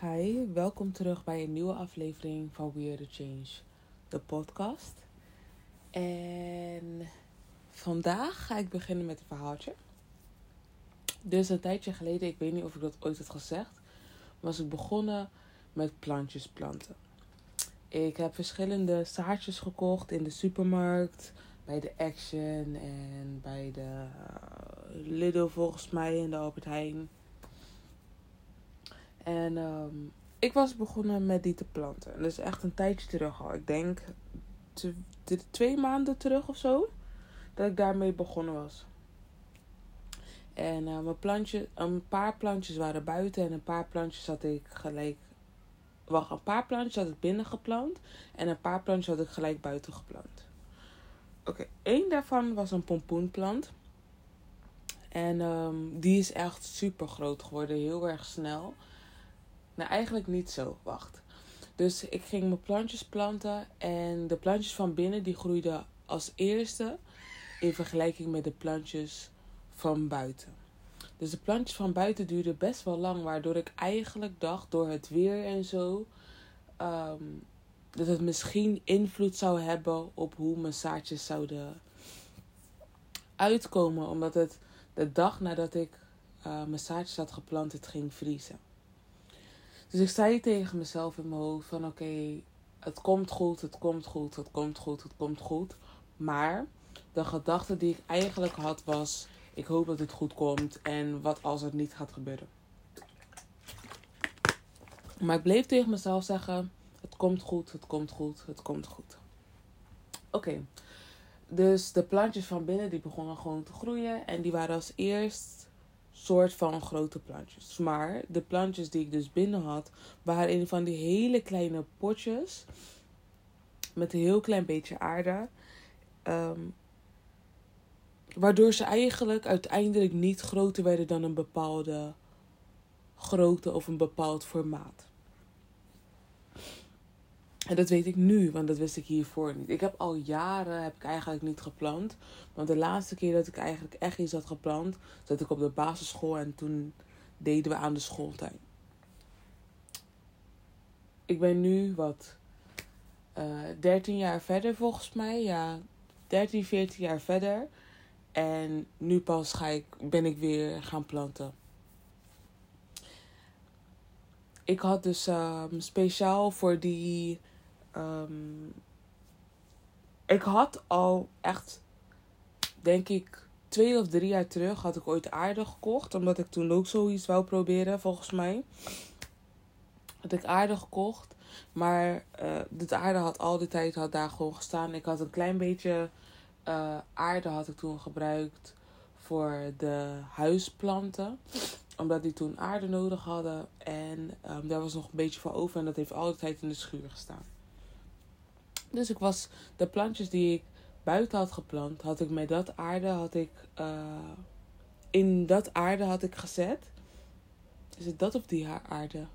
Hi, welkom terug bij een nieuwe aflevering van We The Change, de podcast. En vandaag ga ik beginnen met een verhaaltje. Dus een tijdje geleden, ik weet niet of ik dat ooit had gezegd, was ik begonnen met plantjes planten. Ik heb verschillende zaadjes gekocht in de supermarkt, bij de Action en bij de uh, Lidl volgens mij en de Albert Heijn. En um, ik was begonnen met die te planten. En dat is echt een tijdje terug al. Ik denk twee maanden terug of zo. Dat ik daarmee begonnen was. En uh, mijn plantje, een paar plantjes waren buiten en een paar plantjes had ik gelijk. Wacht, een paar plantjes had ik binnen geplant en een paar plantjes had ik gelijk buiten geplant. Oké, één daarvan was een pompoenplant. En um, die is echt super groot geworden, heel erg snel. Nou, eigenlijk niet zo. Wacht. Dus ik ging mijn plantjes planten. En de plantjes van binnen die groeiden als eerste. In vergelijking met de plantjes van buiten. Dus de plantjes van buiten duurden best wel lang. Waardoor ik eigenlijk dacht, door het weer en zo. Um, dat het misschien invloed zou hebben op hoe mijn zaadjes zouden uitkomen. Omdat het de dag nadat ik uh, mijn zaadjes had geplant, het ging vriezen. Dus ik zei tegen mezelf in mijn hoofd van oké, het komt goed, het komt goed, het komt goed, het komt goed. Maar de gedachte die ik eigenlijk had was, ik hoop dat het goed komt en wat als het niet gaat gebeuren. Maar ik bleef tegen mezelf zeggen, het komt goed, het komt goed, het komt goed. Oké, dus de plantjes van binnen die begonnen gewoon te groeien en die waren als eerst soort van grote plantjes. Maar de plantjes die ik dus binnen had, waren in van die hele kleine potjes. Met een heel klein beetje aarde. Um, waardoor ze eigenlijk uiteindelijk niet groter werden dan een bepaalde grootte of een bepaald formaat. En dat weet ik nu, want dat wist ik hiervoor niet. Ik heb al jaren heb ik eigenlijk niet geplant. Want de laatste keer dat ik eigenlijk echt iets had geplant, zat ik op de basisschool en toen deden we aan de schooltuin. Ik ben nu wat uh, eh, 13 jaar verder volgens mij. Ja, 13, 14 jaar verder. En nu pas ga ik, ben ik weer gaan planten. Ik had dus uh, speciaal voor die Um, ik had al echt, denk ik, twee of drie jaar terug had ik ooit aarde gekocht. Omdat ik toen ook zoiets wou proberen, volgens mij. Had ik aarde gekocht. Maar uh, dit aarde had al die tijd had daar gewoon gestaan. Ik had een klein beetje uh, aarde had ik toen gebruikt voor de huisplanten. Omdat die toen aarde nodig hadden. En um, daar was nog een beetje van over. En dat heeft al die tijd in de schuur gestaan. Dus ik was de plantjes die ik buiten had geplant, had ik met dat aarde had ik uh, in dat aarde had ik gezet. Is het dat of die aarde?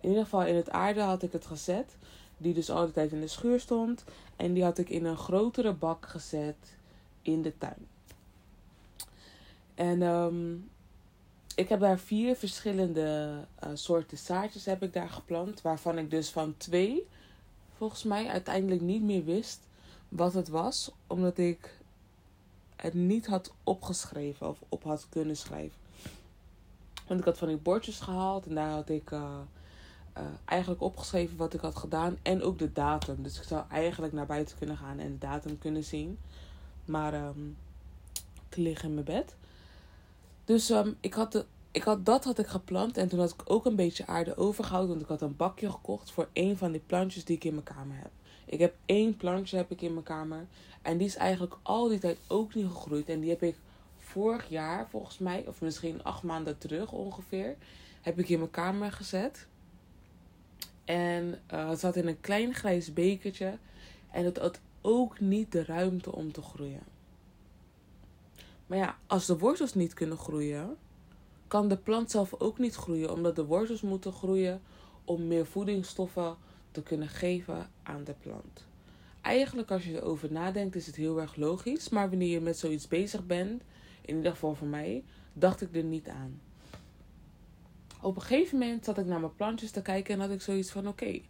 In ieder geval in het aarde had ik het gezet, die dus altijd in de schuur stond en die had ik in een grotere bak gezet in de tuin. En um, ik heb daar vier verschillende uh, soorten zaadjes heb ik daar geplant, waarvan ik dus van twee volgens mij uiteindelijk niet meer wist wat het was, omdat ik het niet had opgeschreven of op had kunnen schrijven. Want ik had van die bordjes gehaald en daar had ik uh, uh, eigenlijk opgeschreven wat ik had gedaan en ook de datum. Dus ik zou eigenlijk naar buiten kunnen gaan en de datum kunnen zien. Maar um, te liggen in mijn bed. Dus um, ik had de ik had, dat had ik geplant en toen had ik ook een beetje aarde overgehouden. Want ik had een bakje gekocht voor een van die plantjes die ik in mijn kamer heb. Ik heb één plantje heb ik in mijn kamer. En die is eigenlijk al die tijd ook niet gegroeid. En die heb ik vorig jaar volgens mij, of misschien acht maanden terug ongeveer, heb ik in mijn kamer gezet. En uh, het zat in een klein grijs bekertje. En het had ook niet de ruimte om te groeien. Maar ja, als de wortels niet kunnen groeien, kan de plant zelf ook niet groeien, omdat de wortels moeten groeien om meer voedingsstoffen te kunnen geven aan de plant. Eigenlijk, als je erover nadenkt, is het heel erg logisch, maar wanneer je met zoiets bezig bent, in ieder geval voor mij, dacht ik er niet aan. Op een gegeven moment zat ik naar mijn plantjes te kijken en had ik zoiets van: oké,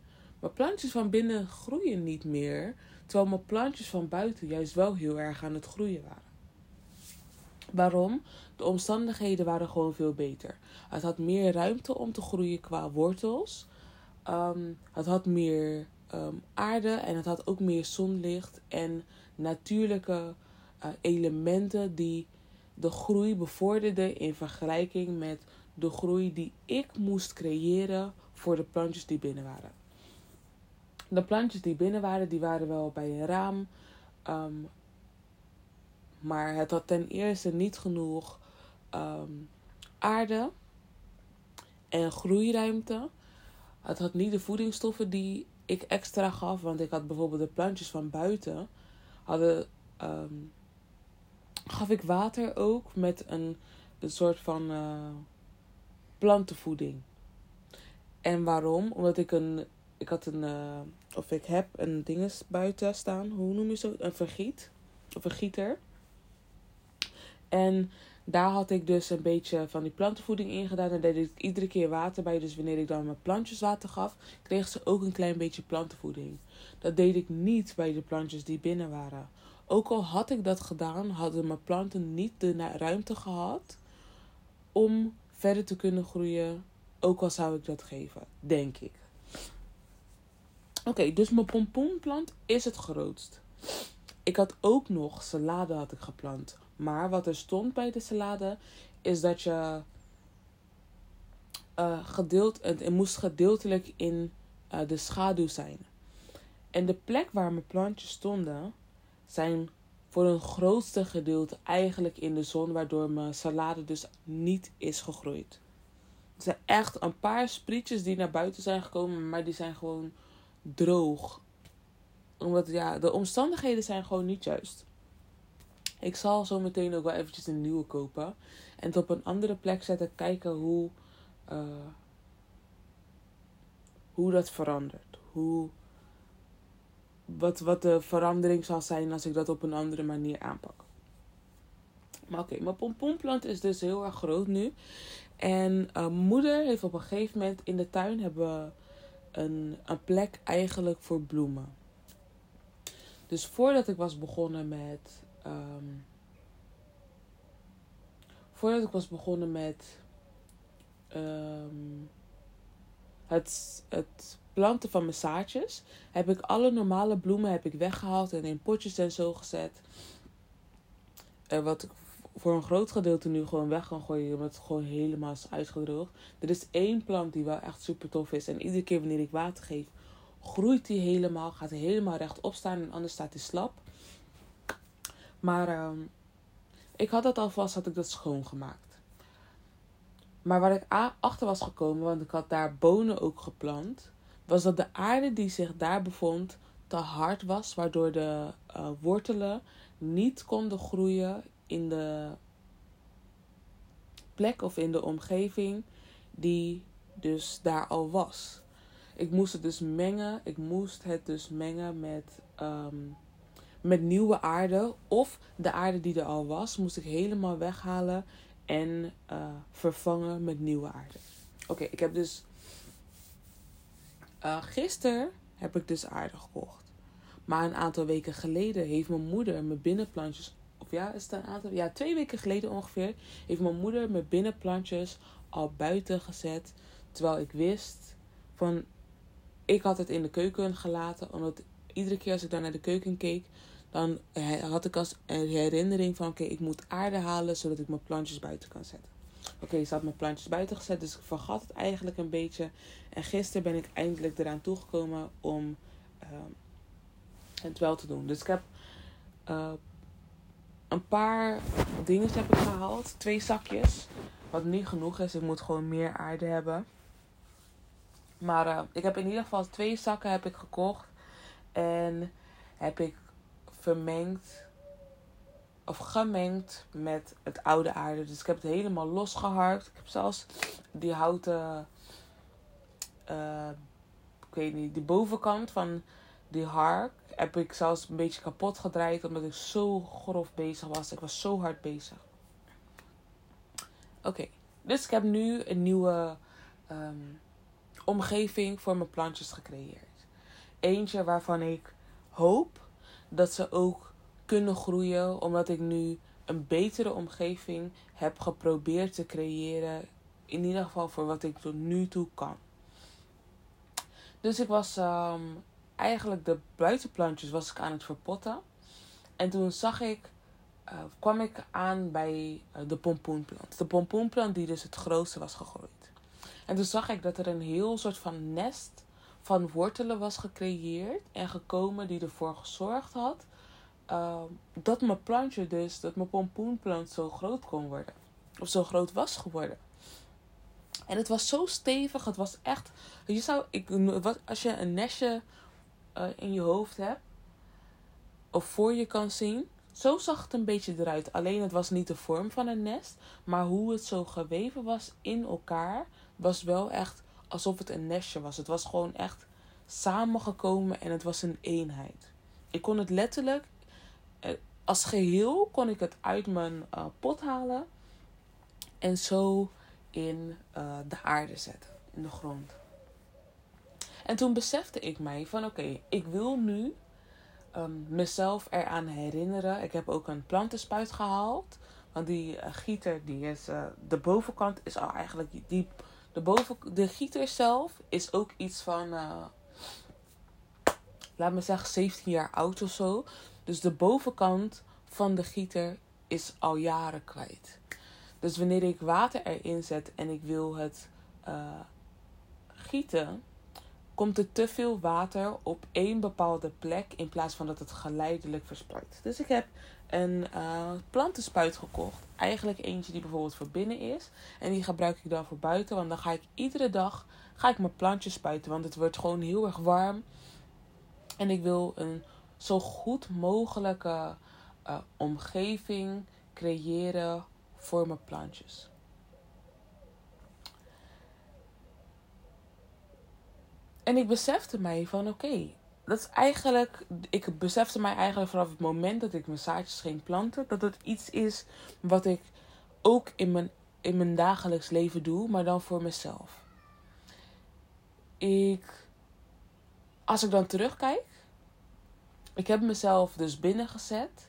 mijn plantjes van binnen groeien niet meer. Terwijl mijn plantjes van buiten juist wel heel erg aan het groeien waren. Waarom? De omstandigheden waren gewoon veel beter. Het had meer ruimte om te groeien qua wortels. Ehm, het had meer ehm, aarde en het had ook meer zonlicht en natuurlijke uh, elementen die de groei bevorderden in vergelijking met de groei die ik moest creëren voor de plantjes die binnen waren. De plantjes die binnen waren, die waren wel bij een raam. Um, maar het had ten eerste niet genoeg um, aarde en groeiruimte. Het had niet de voedingsstoffen die ik extra gaf. Want ik had bijvoorbeeld de plantjes van buiten. Hadden, um, gaf ik water ook met een, een soort van uh, plantenvoeding. En waarom? Omdat ik een. Ik had een. Uh, of ik heb een dinges buiten staan. Hoe noem je zo? Een vergiet. Of een gieter. En daar had ik dus een beetje van die plantenvoeding in gedaan. En deed ik iedere keer water bij. Dus wanneer ik dan mijn plantjes water gaf, kregen ze ook een klein beetje plantenvoeding. Dat deed ik niet bij de plantjes die binnen waren. Ook al had ik dat gedaan, hadden mijn planten niet de ruimte gehad om verder te kunnen groeien. Ook al zou ik dat geven, denk ik. Oké, dus mijn pompoenplant is het grootst. Ik had ook nog salade had ik geplant. Maar wat er stond bij de salade is dat je uh, gedeeld, het moest gedeeltelijk in uh, de schaduw zijn. En de plek waar mijn plantjes stonden, zijn voor een grootste gedeelte eigenlijk in de zon, waardoor mijn salade dus niet is gegroeid. Er zijn echt een paar sprietjes die naar buiten zijn gekomen, maar die zijn gewoon droog. Omdat ja, de omstandigheden zijn gewoon niet juist. Ik zal zo meteen ook wel eventjes een nieuwe kopen. En het op een andere plek zetten. Kijken hoe, uh, hoe dat verandert. Hoe, wat, wat de verandering zal zijn als ik dat op een andere manier aanpak. Maar oké, mijn pompoenplant is dus heel erg groot nu. En uh, moeder heeft op een gegeven moment in de tuin hebben een, een plek eigenlijk voor bloemen. Dus voordat ik was begonnen met Um, voordat ik was begonnen met um, het, het planten van mijn zaadjes, heb ik alle normale bloemen heb ik weggehaald en in potjes en zo gezet. Wat ik voor een groot gedeelte nu gewoon weg kan gooien, omdat het gewoon helemaal uitgedroogd. Er is één plant die wel echt super tof is. En iedere keer wanneer ik water geef, groeit die helemaal, gaat helemaal rechtop staan en anders staat hij slap. Maar uh, ik had dat alvast, had ik dat schoongemaakt. Maar waar ik achter was gekomen, want ik had daar bonen ook geplant, was dat de aarde die zich daar bevond te hard was, waardoor de uh, wortelen niet konden groeien in de plek of in de omgeving die dus daar al was. Ik moest het dus mengen. Ik moest het dus mengen met um, met nieuwe aarde. Of de aarde die er al was, moest ik helemaal weghalen en uh, vervangen met nieuwe aarde. Oké, ik heb dus. Uh, gisteren heb ik dus aarde gekocht. Maar een aantal weken geleden heeft mijn moeder mijn binnenplantjes. Of ja, is het een aantal. Ja, twee weken geleden ongeveer. Heeft mijn moeder mijn binnenplantjes al buiten gezet. Terwijl ik wist van. Ik had het in de keuken gelaten. Omdat iedere keer als ik daar naar de keuken keek dan had ik als herinnering van oké, ik moet aarde halen zodat ik mijn plantjes buiten kan zetten. Oké, okay, ze had mijn plantjes buiten gezet, dus ik vergat het eigenlijk een beetje. En gisteren ben ik eindelijk eraan toegekomen om uh, het wel te doen. Dus ik heb uh, een paar dingen heb ik gehaald. Twee zakjes. Wat niet genoeg is. Ik moet gewoon meer aarde hebben. Maar uh, ik heb in ieder geval twee zakken heb ik gekocht. En heb ik vermengd of gemengd met het oude aarde. Dus ik heb het helemaal losgeharkt. Ik heb zelfs die houten, uh, ik weet niet, die bovenkant van die hark heb ik zelfs een beetje kapot gedraaid omdat ik zo grof bezig was. Ik was zo hard bezig. Oké, dus ik heb nu een nieuwe ehm, omgeving voor mijn plantjes gecreëerd. Eentje waarvan ik hoop dat ze ook kunnen groeien, omdat ik nu een betere omgeving heb geprobeerd te creëren. In ieder geval voor wat ik tot nu toe kan. Dus ik was um, eigenlijk de buitenplantjes was ik aan het verpotten. En toen zag ik, uh, kwam ik aan bij uh, de pompoenplant. De pompoenplant die dus het grootste was gegroeid. En toen zag ik dat er een heel soort van nest van wortelen was gecreëerd en gekomen die ervoor gezorgd had uh, dat mijn plantje dus, dat mijn pompoenplant zo groot kon worden. Of zo groot was geworden. En het was zo stevig, het was echt. Je zou, ik, als je een nestje uh, in je hoofd hebt, of voor je kan zien, zo zag het een beetje eruit. Alleen het was niet de vorm van een nest, maar hoe het zo geweven was in elkaar, was wel echt alsof het een nestje was. Het was gewoon echt samengekomen en het was een eenheid. Ik kon het letterlijk, eh, als geheel kon ik het uit mijn uh, pot halen en zo in uh, de aarde zetten, in de grond. En toen besefte ik mij van oké, ik wil nu um, mezelf eraan herinneren. Ik heb ook een plantenspuit gehaald. Want die gieter, die is, de bovenkant is al eigenlijk die, de, boven, de gieter zelf is ook iets van, uh, laat me zeggen, 17 jaar oud of zo. Dus de bovenkant van de gieter is al jaren kwijt. Dus wanneer ik water erin zet en ik wil het gieten, komt er te veel water op één bepaalde plek in plaats van dat het geleidelijk verspreidt. Dus ik heb een uh, plantenspuit gekocht. Eigenlijk eentje die bijvoorbeeld voor binnen is. En die gebruik ik dan voor buiten. Want dan ga ik iedere dag ga ik mijn plantjes spuiten. Want het wordt gewoon heel erg warm. En ik wil een zo goed mogelijke uh, omgeving creëren voor mijn plantjes. En ik besefte mij van oké, dat is eigenlijk. Ik besefte mij eigenlijk vanaf het moment dat ik mijn zaadjes ging planten, dat het iets is wat ik ook in mijn, in mijn dagelijks leven doe, maar dan voor mezelf. Ik. Als ik dan terugkijk, ik heb mezelf dus binnengezet.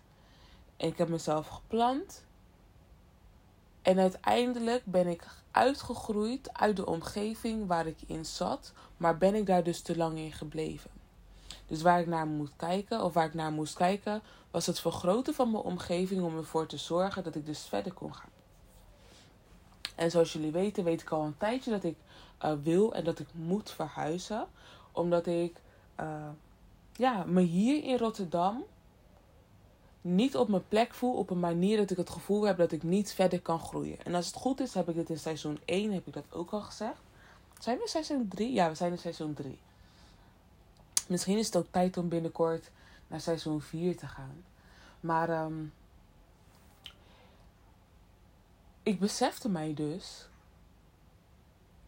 En ik heb mezelf geplant. En uiteindelijk ben ik uitgegroeid uit de omgeving waar ik in zat, maar ben ik daar dus te lang in gebleven. Dus waar ik naar moet kijken, of waar ik naar moest kijken, was het vergroten van mijn omgeving om ervoor te zorgen dat ik dus verder kon gaan. En zoals jullie weten, weet ik al een tijdje dat ik uh, wil en dat ik moet verhuizen. Omdat ik uh, ja, me hier in Rotterdam niet op mijn plek voel op een manier dat ik het gevoel heb dat ik niet verder kan groeien. En als het goed is, heb ik dit in seizoen 1, heb ik dat ook al gezegd. Zijn we in seizoen 3? Ja, we zijn in seizoen 3. Misschien is het ook tijd om binnenkort naar seizoen 4 te gaan. Maar um, ik besefte mij dus.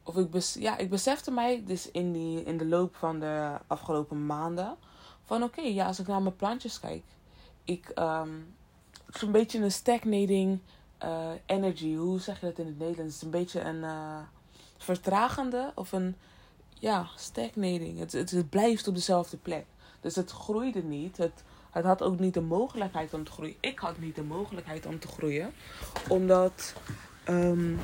Of ik, bes, ja, ik besefte mij dus in, die, in de loop van de afgelopen maanden. Van oké, ja, als ik naar mijn plantjes kijk ik um, een beetje een stagnating uh, energy. Hoe zeg je dat in het Nederlands? Het is een beetje een uh, vertragende of een ja, stagnating. Het, het, blijft op dezelfde plek. Dus het groeide niet. Het, het had ook niet de mogelijkheid om te groeien. Ik had niet de mogelijkheid om te groeien. Omdat, um,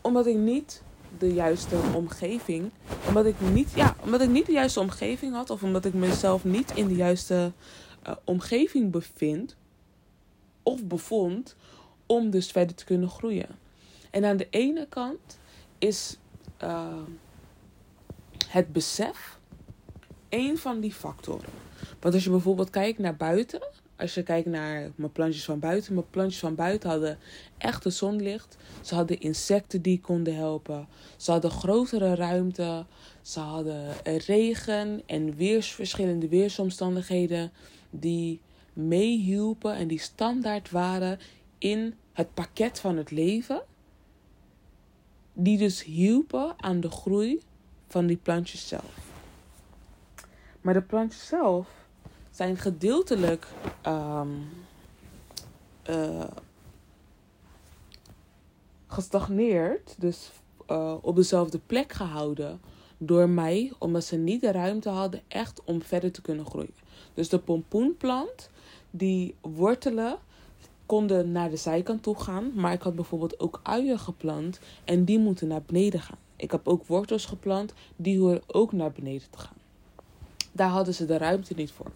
omdat ik niet de juiste omgeving. Omdat ik niet, ja, omdat ik niet de juiste omgeving had. Of omdat ik mezelf niet in de juiste uh, omgeving bevind. Of bevond. Om dus verder te kunnen groeien. En aan de ene kant is uh, het besef een van die factoren. Want als je bijvoorbeeld kijkt naar buiten als je kijkt naar mijn plantjes van buiten. Mijn plantjes van buiten hadden echte zonlicht. Ze hadden insecten die konden helpen. Ze hadden grotere ruimte. Ze hadden regen en weers, verschillende weersomstandigheden die meehielpen en die standaard waren in het pakket van het leven. Die dus hielpen aan de groei van die plantjes zelf. Maar de plantjes zelf zijn gedeeltelijk um, uh, gestagneerd, dus uh, op dezelfde plek gehouden door mij, omdat ze niet de ruimte hadden echt om verder te kunnen groeien. Dus de pompoenplant, die wortelen konden naar de zijkant toe gaan, maar ik had bijvoorbeeld ook uien geplant en die moeten naar beneden gaan. Ik heb ook wortels geplant, die horen ook naar beneden te gaan. Daar hadden ze de ruimte niet voor.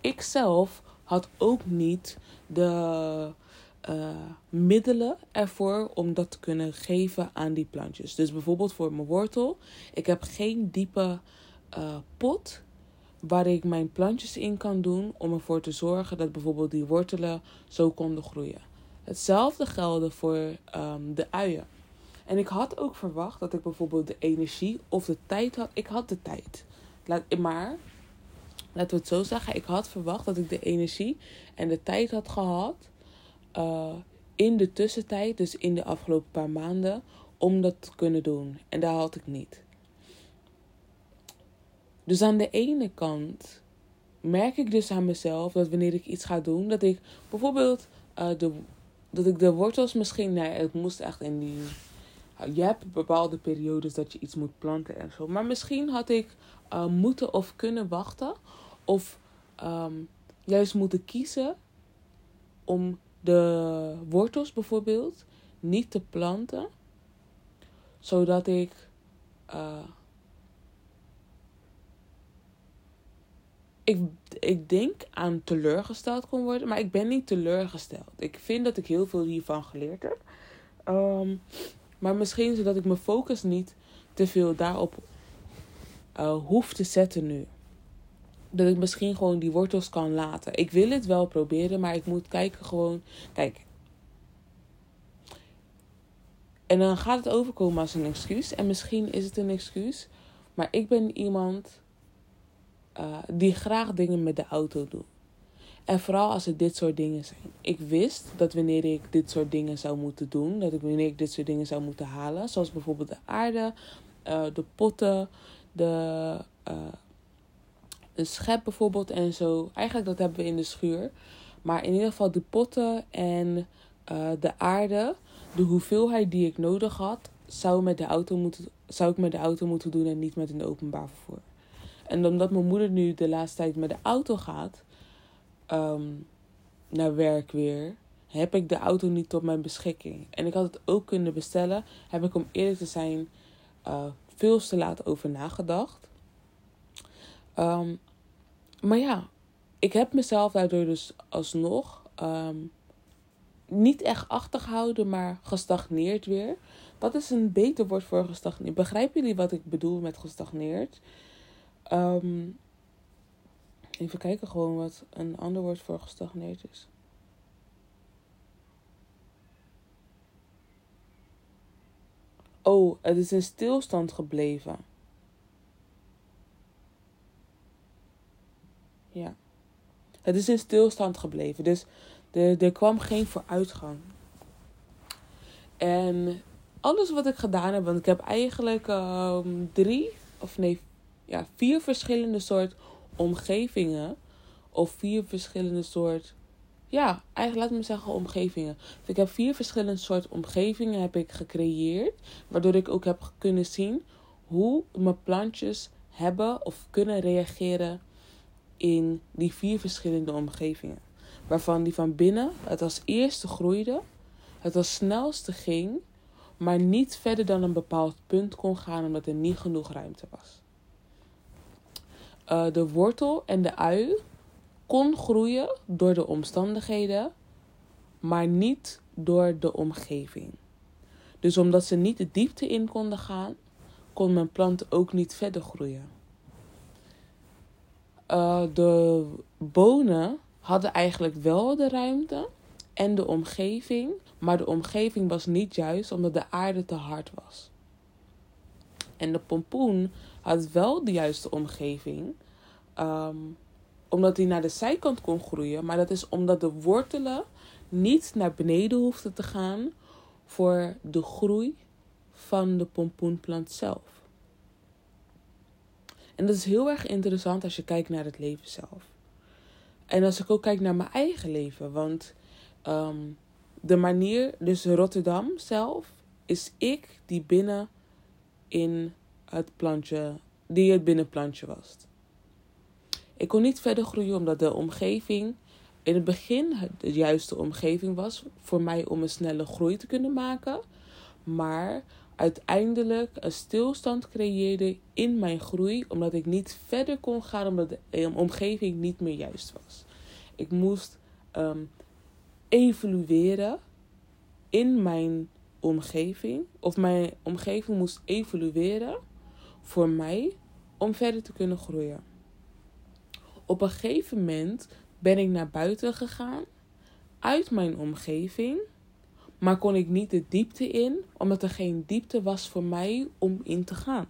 Ik zelf had ook niet de uh, middelen ervoor om dat te kunnen geven aan die plantjes. Dus bijvoorbeeld voor mijn wortel. Ik heb geen diepe uh, pot waar ik mijn plantjes in kan doen om ervoor te zorgen dat bijvoorbeeld die wortelen zo konden groeien. Hetzelfde geldde voor um, de uien. En ik had ook verwacht dat ik bijvoorbeeld de energie of de tijd had. Ik had de tijd. Laat, maar, laten we het zo zeggen, ik had verwacht dat ik de energie en de tijd had gehad uh, in de tussentijd, dus in de afgelopen paar maanden, om dat te kunnen doen. En daar had ik niet. Dus aan de ene kant merk ik dus aan mezelf dat wanneer ik iets ga doen, dat ik bijvoorbeeld uh, de, dat ik de wortels misschien, nee, het moest echt in die. Je hebt bepaalde periodes dat je iets moet planten en zo. Maar misschien had ik uh, moeten of kunnen wachten. Of um, juist moeten kiezen om de wortels bijvoorbeeld niet te planten, zodat ik uh, ik, ik denk aan teleurgesteld kon worden, maar ik ben niet teleurgesteld. Ik vind dat ik heel veel hiervan geleerd heb. Um, maar misschien zodat ik mijn focus niet te veel daarop uh, hoef te zetten nu dat ik misschien gewoon die wortels kan laten. Ik wil het wel proberen, maar ik moet kijken gewoon. Kijk. En dan gaat het overkomen als een excuus. En misschien is het een excuus. Maar ik ben iemand uh, die graag dingen met de auto doet. En vooral als het dit soort dingen zijn. Ik wist dat wanneer ik dit soort dingen zou moeten doen, dat ik wanneer ik dit soort dingen zou moeten halen, zoals bijvoorbeeld de aarde, uh, de potten, de, uh, een schep bijvoorbeeld en zo. Eigenlijk dat hebben we in de schuur. Maar in ieder geval de potten en de aarde, de hoeveelheid die ik nodig had, zou, met de auto moeten, zou ik met de auto moeten doen en niet met een openbaar vervoer. En omdat mijn moeder nu de laatste tijd met de auto gaat um, naar werk weer, heb ik de auto niet tot mijn beschikking. En ik had het ook kunnen bestellen, heb ik om eerlijk te zijn uh, veel te laat over nagedacht. Um, maar ja, ik heb mezelf daardoor dus alsnog um, niet echt achtergehouden, maar gestagneerd weer. Wat is een beter woord voor gestagneerd? Begrijpen jullie wat ik bedoel met gestagneerd? Um, even kijken gewoon wat een ander woord voor gestagneerd is. Oh, het is in stilstand gebleven. Ja. Het is in stilstand gebleven. Dus er, er kwam geen vooruitgang. En alles wat ik gedaan heb, want ik heb eigenlijk um, drie, of nee, ja, vier verschillende soort omgevingen. Of vier verschillende soort, ja, eigenlijk laat me zeggen omgevingen. Dus ik heb vier verschillende soort omgevingen heb ik gecreëerd. Waardoor ik ook heb kunnen zien hoe mijn plantjes hebben of kunnen reageren in die vier verschillende omgevingen. Waarvan die van binnen het als eerste groeide, het als snelste ging, maar niet verder dan een bepaald punt kon gaan omdat er niet genoeg ruimte was. Uh, de wortel en de ui kon groeien door de omstandigheden, maar niet door de omgeving. Dus omdat ze niet de diepte in konden gaan, kon mijn plant ook niet verder groeien. Uh, de bonen hadden eigenlijk wel de ruimte en de omgeving, maar de omgeving was niet juist omdat de aarde te hard was. En de pompoen had wel de juiste omgeving, um, omdat hij naar de zijkant kon groeien, maar dat is omdat de wortelen niet naar beneden hoefden te gaan voor de groei van de pompoenplant zelf. En dat is heel erg interessant als je kijkt naar het leven zelf. En als ik ook kijk naar mijn eigen leven. Want um, de manier, dus Rotterdam zelf, is ik die binnen in het plantje, die het binnenplantje was. Ik kon niet verder groeien omdat de omgeving in het begin de juiste omgeving was voor mij om een snelle groei te kunnen maken. Maar uiteindelijk een stilstand creëerde in mijn groei, omdat ik niet verder kon gaan omdat de omgeving niet meer juist was. Ik moest um, evolueren in mijn omgeving, of mijn omgeving moest evolueren voor mij om verder te kunnen groeien. Op een gegeven moment ben ik naar buiten gegaan uit mijn omgeving, maar kon ik niet de diepte in, omdat er geen diepte was voor mij om in te gaan.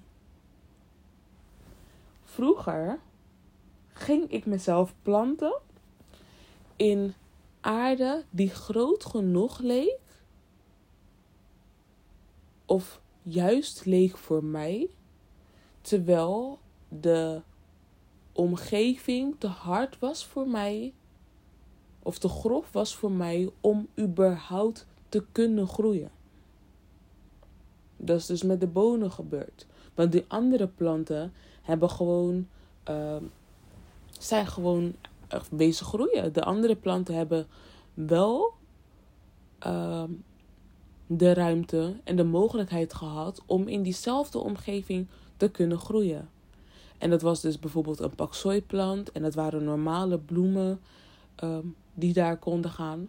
Vroeger ging ik mezelf planten in aarde die groot genoeg leek, of juist leek voor mij, terwijl de omgeving te hard was voor mij, of te grof was voor mij om überhaupt te kunnen groeien. Dat is dus met de bonen gebeurd. Want die andere planten hebben gewoon, uh, zijn gewoon bezig groeien. De andere planten hebben wel uh, de ruimte en de mogelijkheid gehad om in diezelfde omgeving te kunnen groeien. En dat was dus bijvoorbeeld een paksoi-plant. En dat waren normale bloemen um, die daar konden gaan.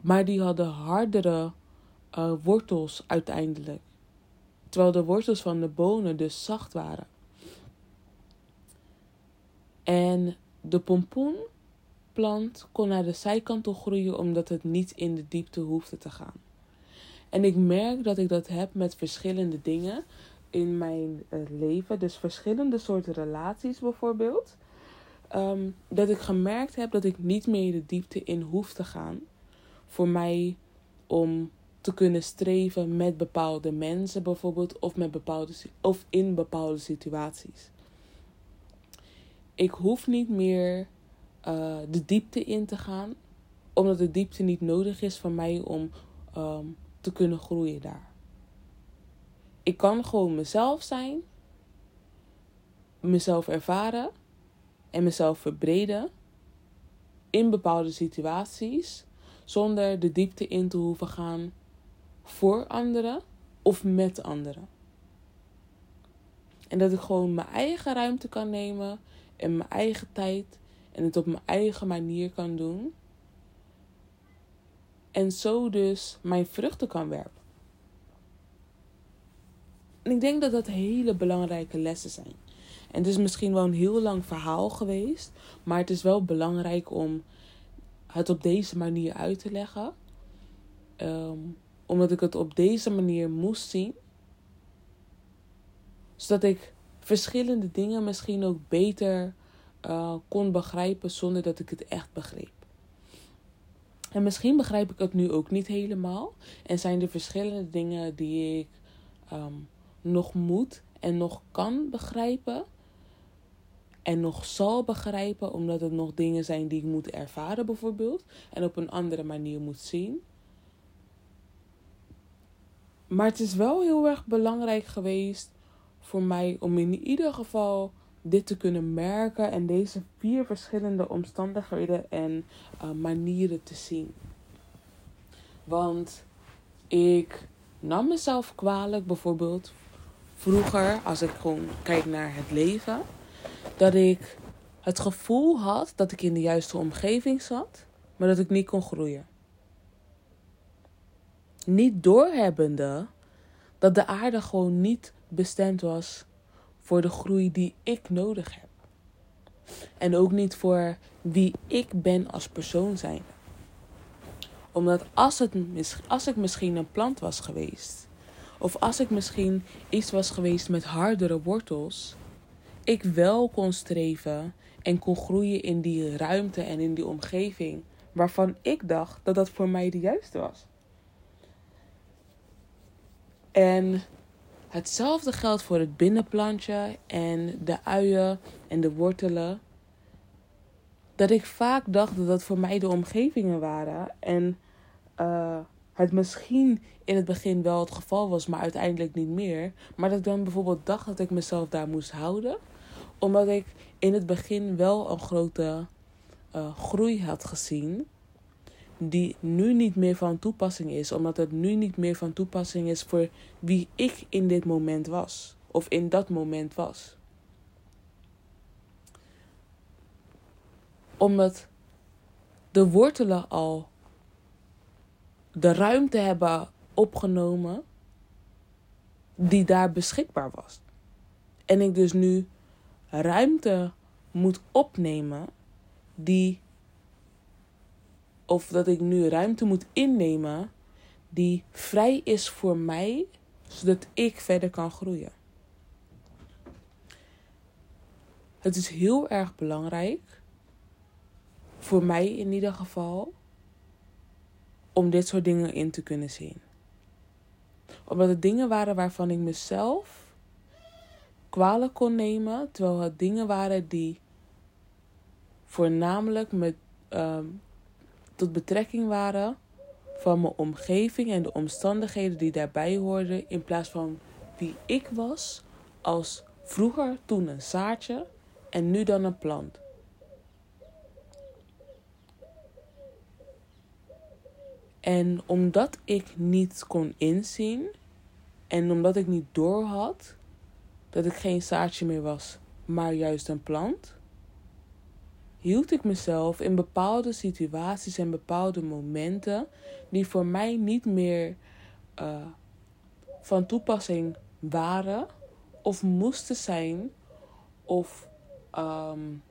Maar die hadden hardere uh, wortels uiteindelijk. Terwijl de wortels van de bonen dus zacht waren. En de pompoenplant kon naar de zijkant toe groeien omdat het niet in de diepte hoefde te gaan. En ik merk dat ik dat heb met verschillende dingen in mijn uh, leven. Dus verschillende soorten relaties bijvoorbeeld. Um, dat ik gemerkt heb dat ik niet meer de diepte in hoef te gaan. Voor mij om te kunnen streven met bepaalde mensen bijvoorbeeld. Of, met bepaalde, of in bepaalde situaties. Ik hoef niet meer uh, de diepte in te gaan. Omdat de diepte niet nodig is voor mij om um, te kunnen groeien daar. Ik kan gewoon mezelf zijn, mezelf ervaren en mezelf verbreden in bepaalde situaties zonder de diepte in te hoeven gaan voor anderen of met anderen. En dat ik gewoon mijn eigen ruimte kan nemen en mijn eigen tijd en het op mijn eigen manier kan doen. En zo dus mijn vruchten kan werpen. En ik denk dat dat hele belangrijke lessen zijn. En het is misschien wel een heel lang verhaal geweest, maar het is wel belangrijk om het op deze manier uit te leggen. Um, omdat ik het op deze manier moest zien. Zodat ik verschillende dingen misschien ook beter uh, kon begrijpen zonder dat ik het echt begreep. En misschien begrijp ik het nu ook niet helemaal. En zijn er verschillende dingen die ik um, nog moet en nog kan begrijpen. En nog zal begrijpen, omdat het nog dingen zijn die ik moet ervaren, bijvoorbeeld. En op een andere manier moet zien. Maar het is wel heel erg belangrijk geweest voor mij om in ieder geval dit te kunnen merken en deze vier verschillende omstandigheden en uh, manieren te zien. Want ik nam mezelf kwalijk bijvoorbeeld vroeger, als ik gewoon kijk naar het leven, dat ik het gevoel had dat ik in de juiste omgeving zat, maar dat ik niet kon groeien. Niet doorhebbende dat de aarde gewoon niet bestemd was voor de groei die ik nodig heb. En ook niet voor wie ik ben als persoon zijn. Omdat als, het, als ik misschien een plant was geweest, of als ik misschien iets was geweest met hardere wortels, ik wel kon streven en kon groeien in die ruimte en in die omgeving waarvan ik dacht dat dat voor mij de juiste was. En hetzelfde geldt voor het binnenplantje en de uien en de wortelen. Dat ik vaak dacht dat dat voor mij de omgevingen waren. En uh, het misschien in het begin wel het geval was, maar uiteindelijk niet meer. Maar dat ik dan bijvoorbeeld dacht dat ik mezelf daar moest houden. Omdat ik in het begin wel een grote uh, groei had gezien. Die nu niet meer van toepassing is. Omdat het nu niet meer van toepassing is voor wie ik in dit moment was. Of in dat moment was. Omdat de wortelen al de ruimte hebben opgenomen die daar beschikbaar was. En ik dus nu ruimte moet opnemen die. Of dat ik nu ruimte moet innemen die vrij is voor mij, zodat ik verder kan groeien. Het is heel erg belangrijk, voor mij in ieder geval, om dit soort dingen in te kunnen zien. Omdat het dingen waren waarvan ik mezelf kwalijk kon nemen, terwijl het dingen waren die voornamelijk met, um, tot betrekking waren van mijn omgeving en de omstandigheden die daarbij hoorden, in plaats van wie ik was als vroeger toen een zaadje en nu dan een plant. En omdat ik niet kon inzien en omdat ik niet doorhad dat ik geen zaadje meer was, maar juist een plant, hield ik mezelf in bepaalde situaties en bepaalde momenten die voor mij niet meer uh, van toepassing waren of moesten zijn of um,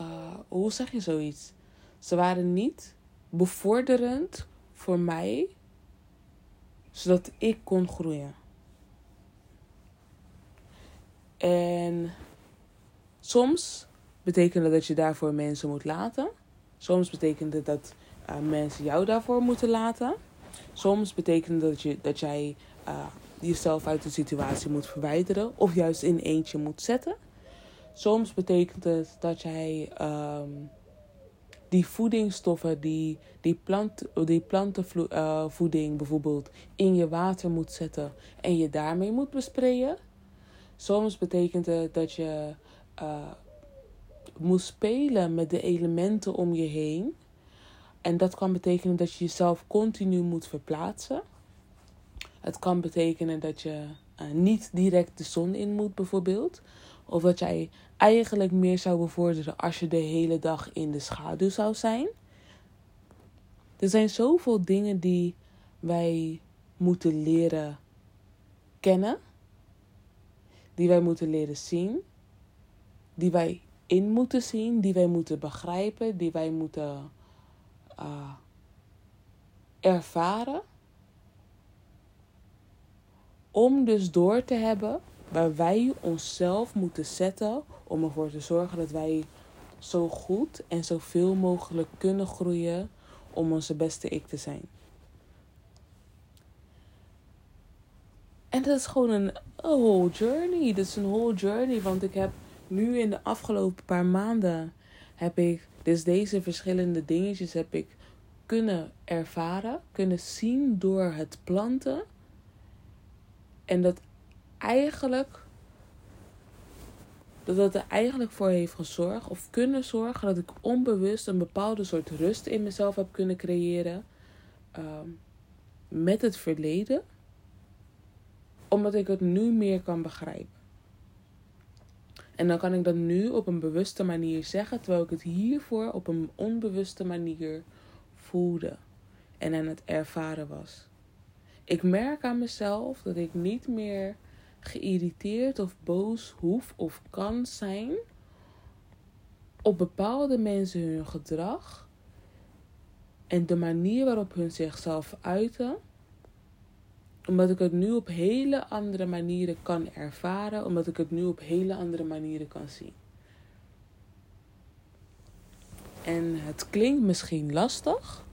uh, hoe zeg je zoiets? Ze waren niet bevorderend voor mij, zodat ik kon groeien. En soms betekent dat je daarvoor mensen moet laten. Soms betekent het dat uh, mensen jou daarvoor moeten laten. Soms betekent dat, je, dat jij uh, jezelf uit de situatie moet verwijderen of juist in eentje moet zetten. Soms betekent het dat jij um, die voedingsstoffen, die, die, plant, die plantenvoeding uh, bijvoorbeeld, in je water moet zetten en je daarmee moet besprayen. Soms betekent het dat je moet spelen met de elementen om je heen. En dat kan betekenen dat je jezelf continu moet verplaatsen. Het kan betekenen dat je uh, niet direct de zon in moet, bijvoorbeeld. Of dat jij eigenlijk meer zou bevorderen als je de hele dag in de schaduw zou zijn. Er zijn zoveel dingen die wij moeten leren kennen, die wij moeten leren zien, die wij in moeten zien, die wij moeten begrijpen, die wij moeten uh, ervaren. Om dus door te hebben waar wij onszelf moeten zetten om ervoor te zorgen dat wij zo goed en zoveel mogelijk kunnen groeien om onze beste ik te zijn. En dat is gewoon een whole journey. Dat is een whole journey. Want ik heb nu in de afgelopen paar maanden heb ik dus deze verschillende dingetjes heb ik kunnen ervaren, kunnen zien door het planten. En dat eigenlijk dat dat er eigenlijk voor heeft gezorgd of kunnen zorgen dat ik onbewust een bepaalde soort rust in mezelf heb kunnen creëren ehm, met het verleden, omdat ik het nu meer kan begrijpen. En dan kan ik dat nu op een bewuste manier zeggen, terwijl ik het hiervoor op een onbewuste manier voelde en aan het ervaren was. Ik merk aan mezelf dat ik niet meer geïrriteerd of boos hoef of kan zijn op bepaalde mensen hun gedrag en de manier waarop hun zichzelf uiten, omdat ik het nu op hele andere manieren kan ervaren, omdat ik het nu op hele andere manieren kan zien. En het klinkt misschien lastig.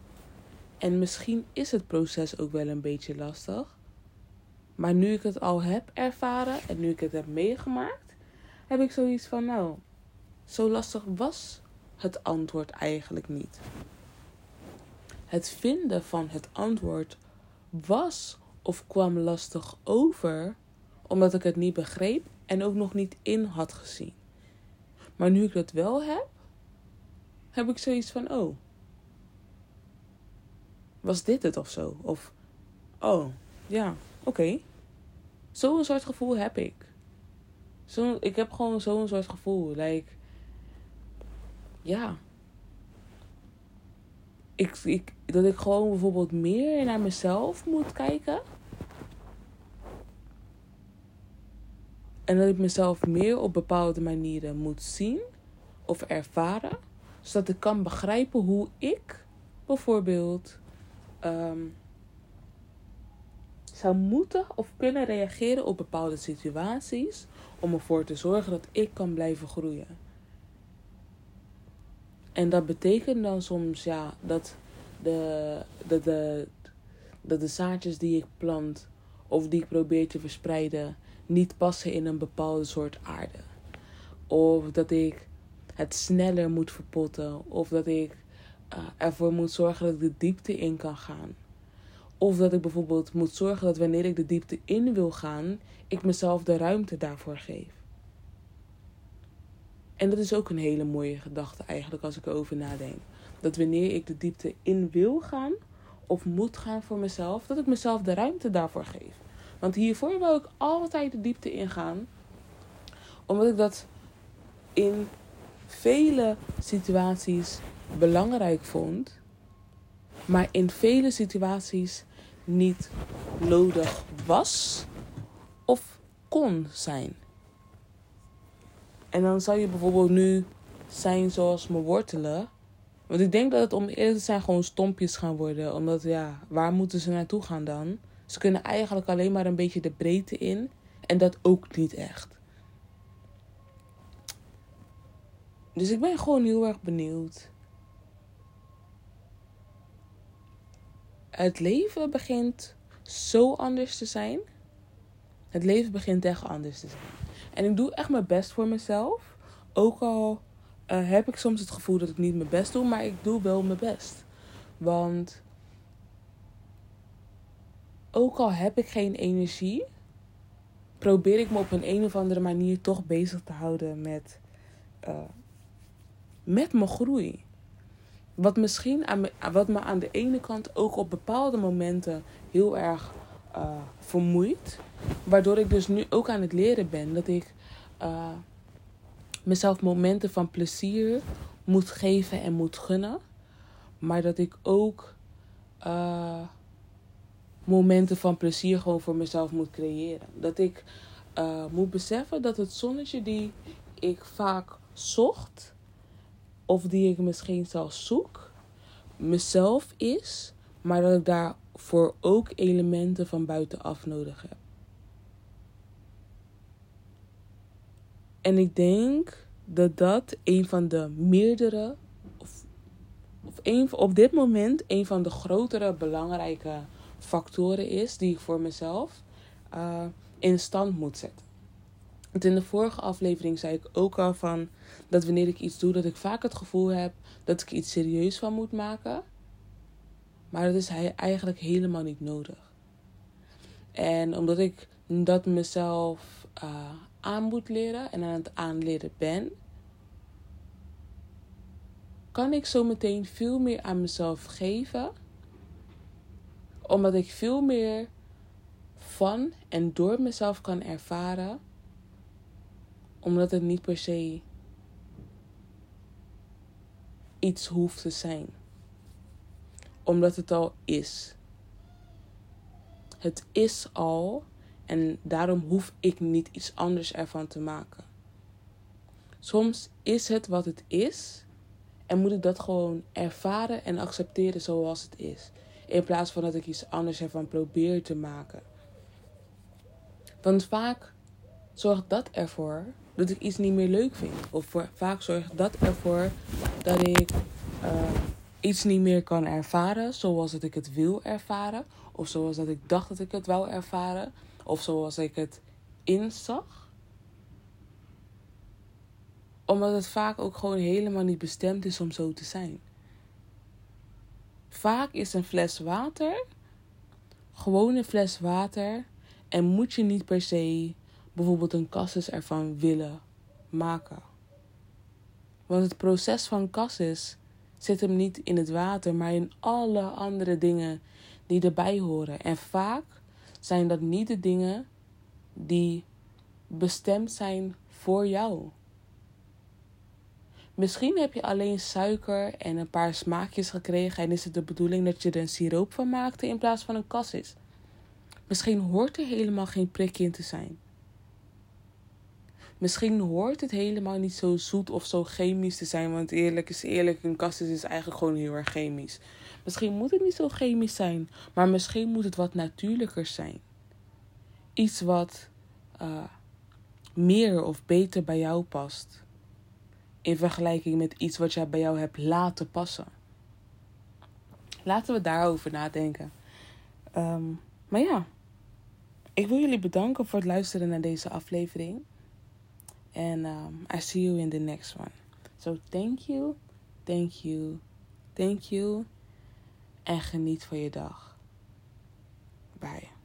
En misschien is het proces ook wel een beetje lastig. Maar nu ik het al heb ervaren en nu ik het heb meegemaakt, heb ik zoiets van, nou, zo lastig was het antwoord eigenlijk niet. het vinden van het antwoord was of kwam lastig over, omdat ik het niet begreep en ook nog niet in had gezien. Maar nu ik dat wel heb, heb ik zoiets van: oh, was dit het of zo? Of, oh, ja, oké. Zo'n soort gevoel heb ik. Zo, ik heb gewoon zo'n soort gevoel. Like, ja. Ik, dat ik gewoon bijvoorbeeld meer naar mezelf moet kijken. En dat ik mezelf meer op bepaalde manieren moet zien of ervaren. Zodat ik kan begrijpen hoe ik bijvoorbeeld um, zou moeten of kunnen reageren op bepaalde situaties. Om ervoor te zorgen dat ik kan blijven groeien. En dat betekent dan soms ja, dat de, de, de, dat de zaadjes die ik plant of die ik probeer te verspreiden niet passen in een bepaalde soort aarde. Of dat ik het sneller moet verpotten. Of dat ik uh, ervoor moet zorgen dat ik de diepte in kan gaan. Of dat ik bijvoorbeeld moet zorgen dat wanneer ik de diepte in wil gaan, ik mezelf de ruimte daarvoor geef. En dat is ook een hele mooie gedachte eigenlijk als ik erover nadenk. Dat wanneer ik de diepte in wil gaan of moet gaan voor mezelf, dat ik mezelf de ruimte daarvoor geef. Want hiervoor wil ik altijd de diepte ingaan. Omdat ik dat in vele situaties belangrijk vond. Maar in vele situaties niet nodig was of kon zijn. En dan zou je bijvoorbeeld nu zijn zoals mijn wortelen. Want ik denk dat het om te zijn gewoon stompjes gaan worden. Omdat ja, waar moeten ze naartoe gaan dan? Ze kunnen eigenlijk alleen maar een beetje de breedte in. En dat ook niet echt. Dus ik ben gewoon heel erg benieuwd. Het leven begint zo anders te zijn. Het leven begint echt anders te zijn. En ik doe echt mijn best voor mezelf. Ook al uh, heb ik soms het gevoel dat ik niet mijn best doe, maar ik doe wel mijn best. Want ook al heb ik geen energie, probeer ik me op een, een of andere manier toch bezig te houden met, uh, met mijn groei. Wat misschien aan wat me aan de ene kant ook op bepaalde momenten heel erg uh, vermoeit. Waardoor ik dus nu ook aan het leren ben dat ik uh, mezelf momenten van plezier moet geven en moet gunnen. Maar dat ik ook uh, momenten van plezier gewoon voor mezelf moet creëren. Dat ik uh, moet beseffen dat het zonnetje die ik vaak zocht, of die ik misschien zelfs zoek, mezelf is, maar dat ik daarvoor ook elementen van buitenaf nodig heb. En ik denk dat dat een van de meerdere, of, of een, op dit moment een van de grotere belangrijke factoren is die ik voor mezelf uh, in stand moet zetten. Want in de vorige aflevering zei ik ook al van dat wanneer ik iets doe, dat ik vaak het gevoel heb dat ik iets serieus van moet maken. Maar dat is eigenlijk helemaal niet nodig. En omdat ik dat mezelf uh, aan moet leren en aan het aanleren ben, kan ik zo meteen veel meer aan mezelf geven. Omdat ik veel meer van en door mezelf kan ervaren. Omdat het niet per se iets hoeft te zijn. Omdat het al is. Het is al en daarom hoef ik niet iets anders ervan te maken. Soms is het wat het is en moet ik dat gewoon ervaren en accepteren zoals het is. In plaats van dat ik iets anders ervan probeer te maken. Want vaak zorgt dat ervoor dat ik iets niet meer leuk vind. Of vaak zorgt dat ervoor dat ik uh, iets niet meer kan ervaren zoals dat ik het wil ervaren. Of zoals dat ik dacht dat ik het wou ervaren. Of zoals ik het inzag. Omdat het vaak ook gewoon helemaal niet bestemd is om zo te zijn. Vaak is een fles water gewoon een fles water en moet je niet per se bijvoorbeeld een cassis ervan willen maken. Want het proces van cassis zit hem niet in het water, maar in alle andere dingen die erbij horen. En vaak zijn dat niet de dingen die bestemd zijn voor jou. Misschien heb je alleen suiker en een paar smaakjes gekregen en is het de bedoeling dat je er een siroop van maakte in plaats van een cassis. Misschien hoort er helemaal geen prik in te zijn. Misschien hoort het helemaal niet zo zoet of zo chemisch te zijn, want eerlijk is eerlijk, een cassis is eigenlijk gewoon heel erg chemisch. Misschien moet het niet zo chemisch zijn, maar misschien moet het wat natuurlijker zijn. Iets wat uh, meer of beter bij jou past. In vergelijking met iets wat jij bij jou hebt laten passen. Laten we daarover nadenken. Um, maar ja, ik wil jullie bedanken voor het luisteren naar deze aflevering. En um, I see you in the next one. So thank you, thank you, thank you. En geniet van je dag. Bye.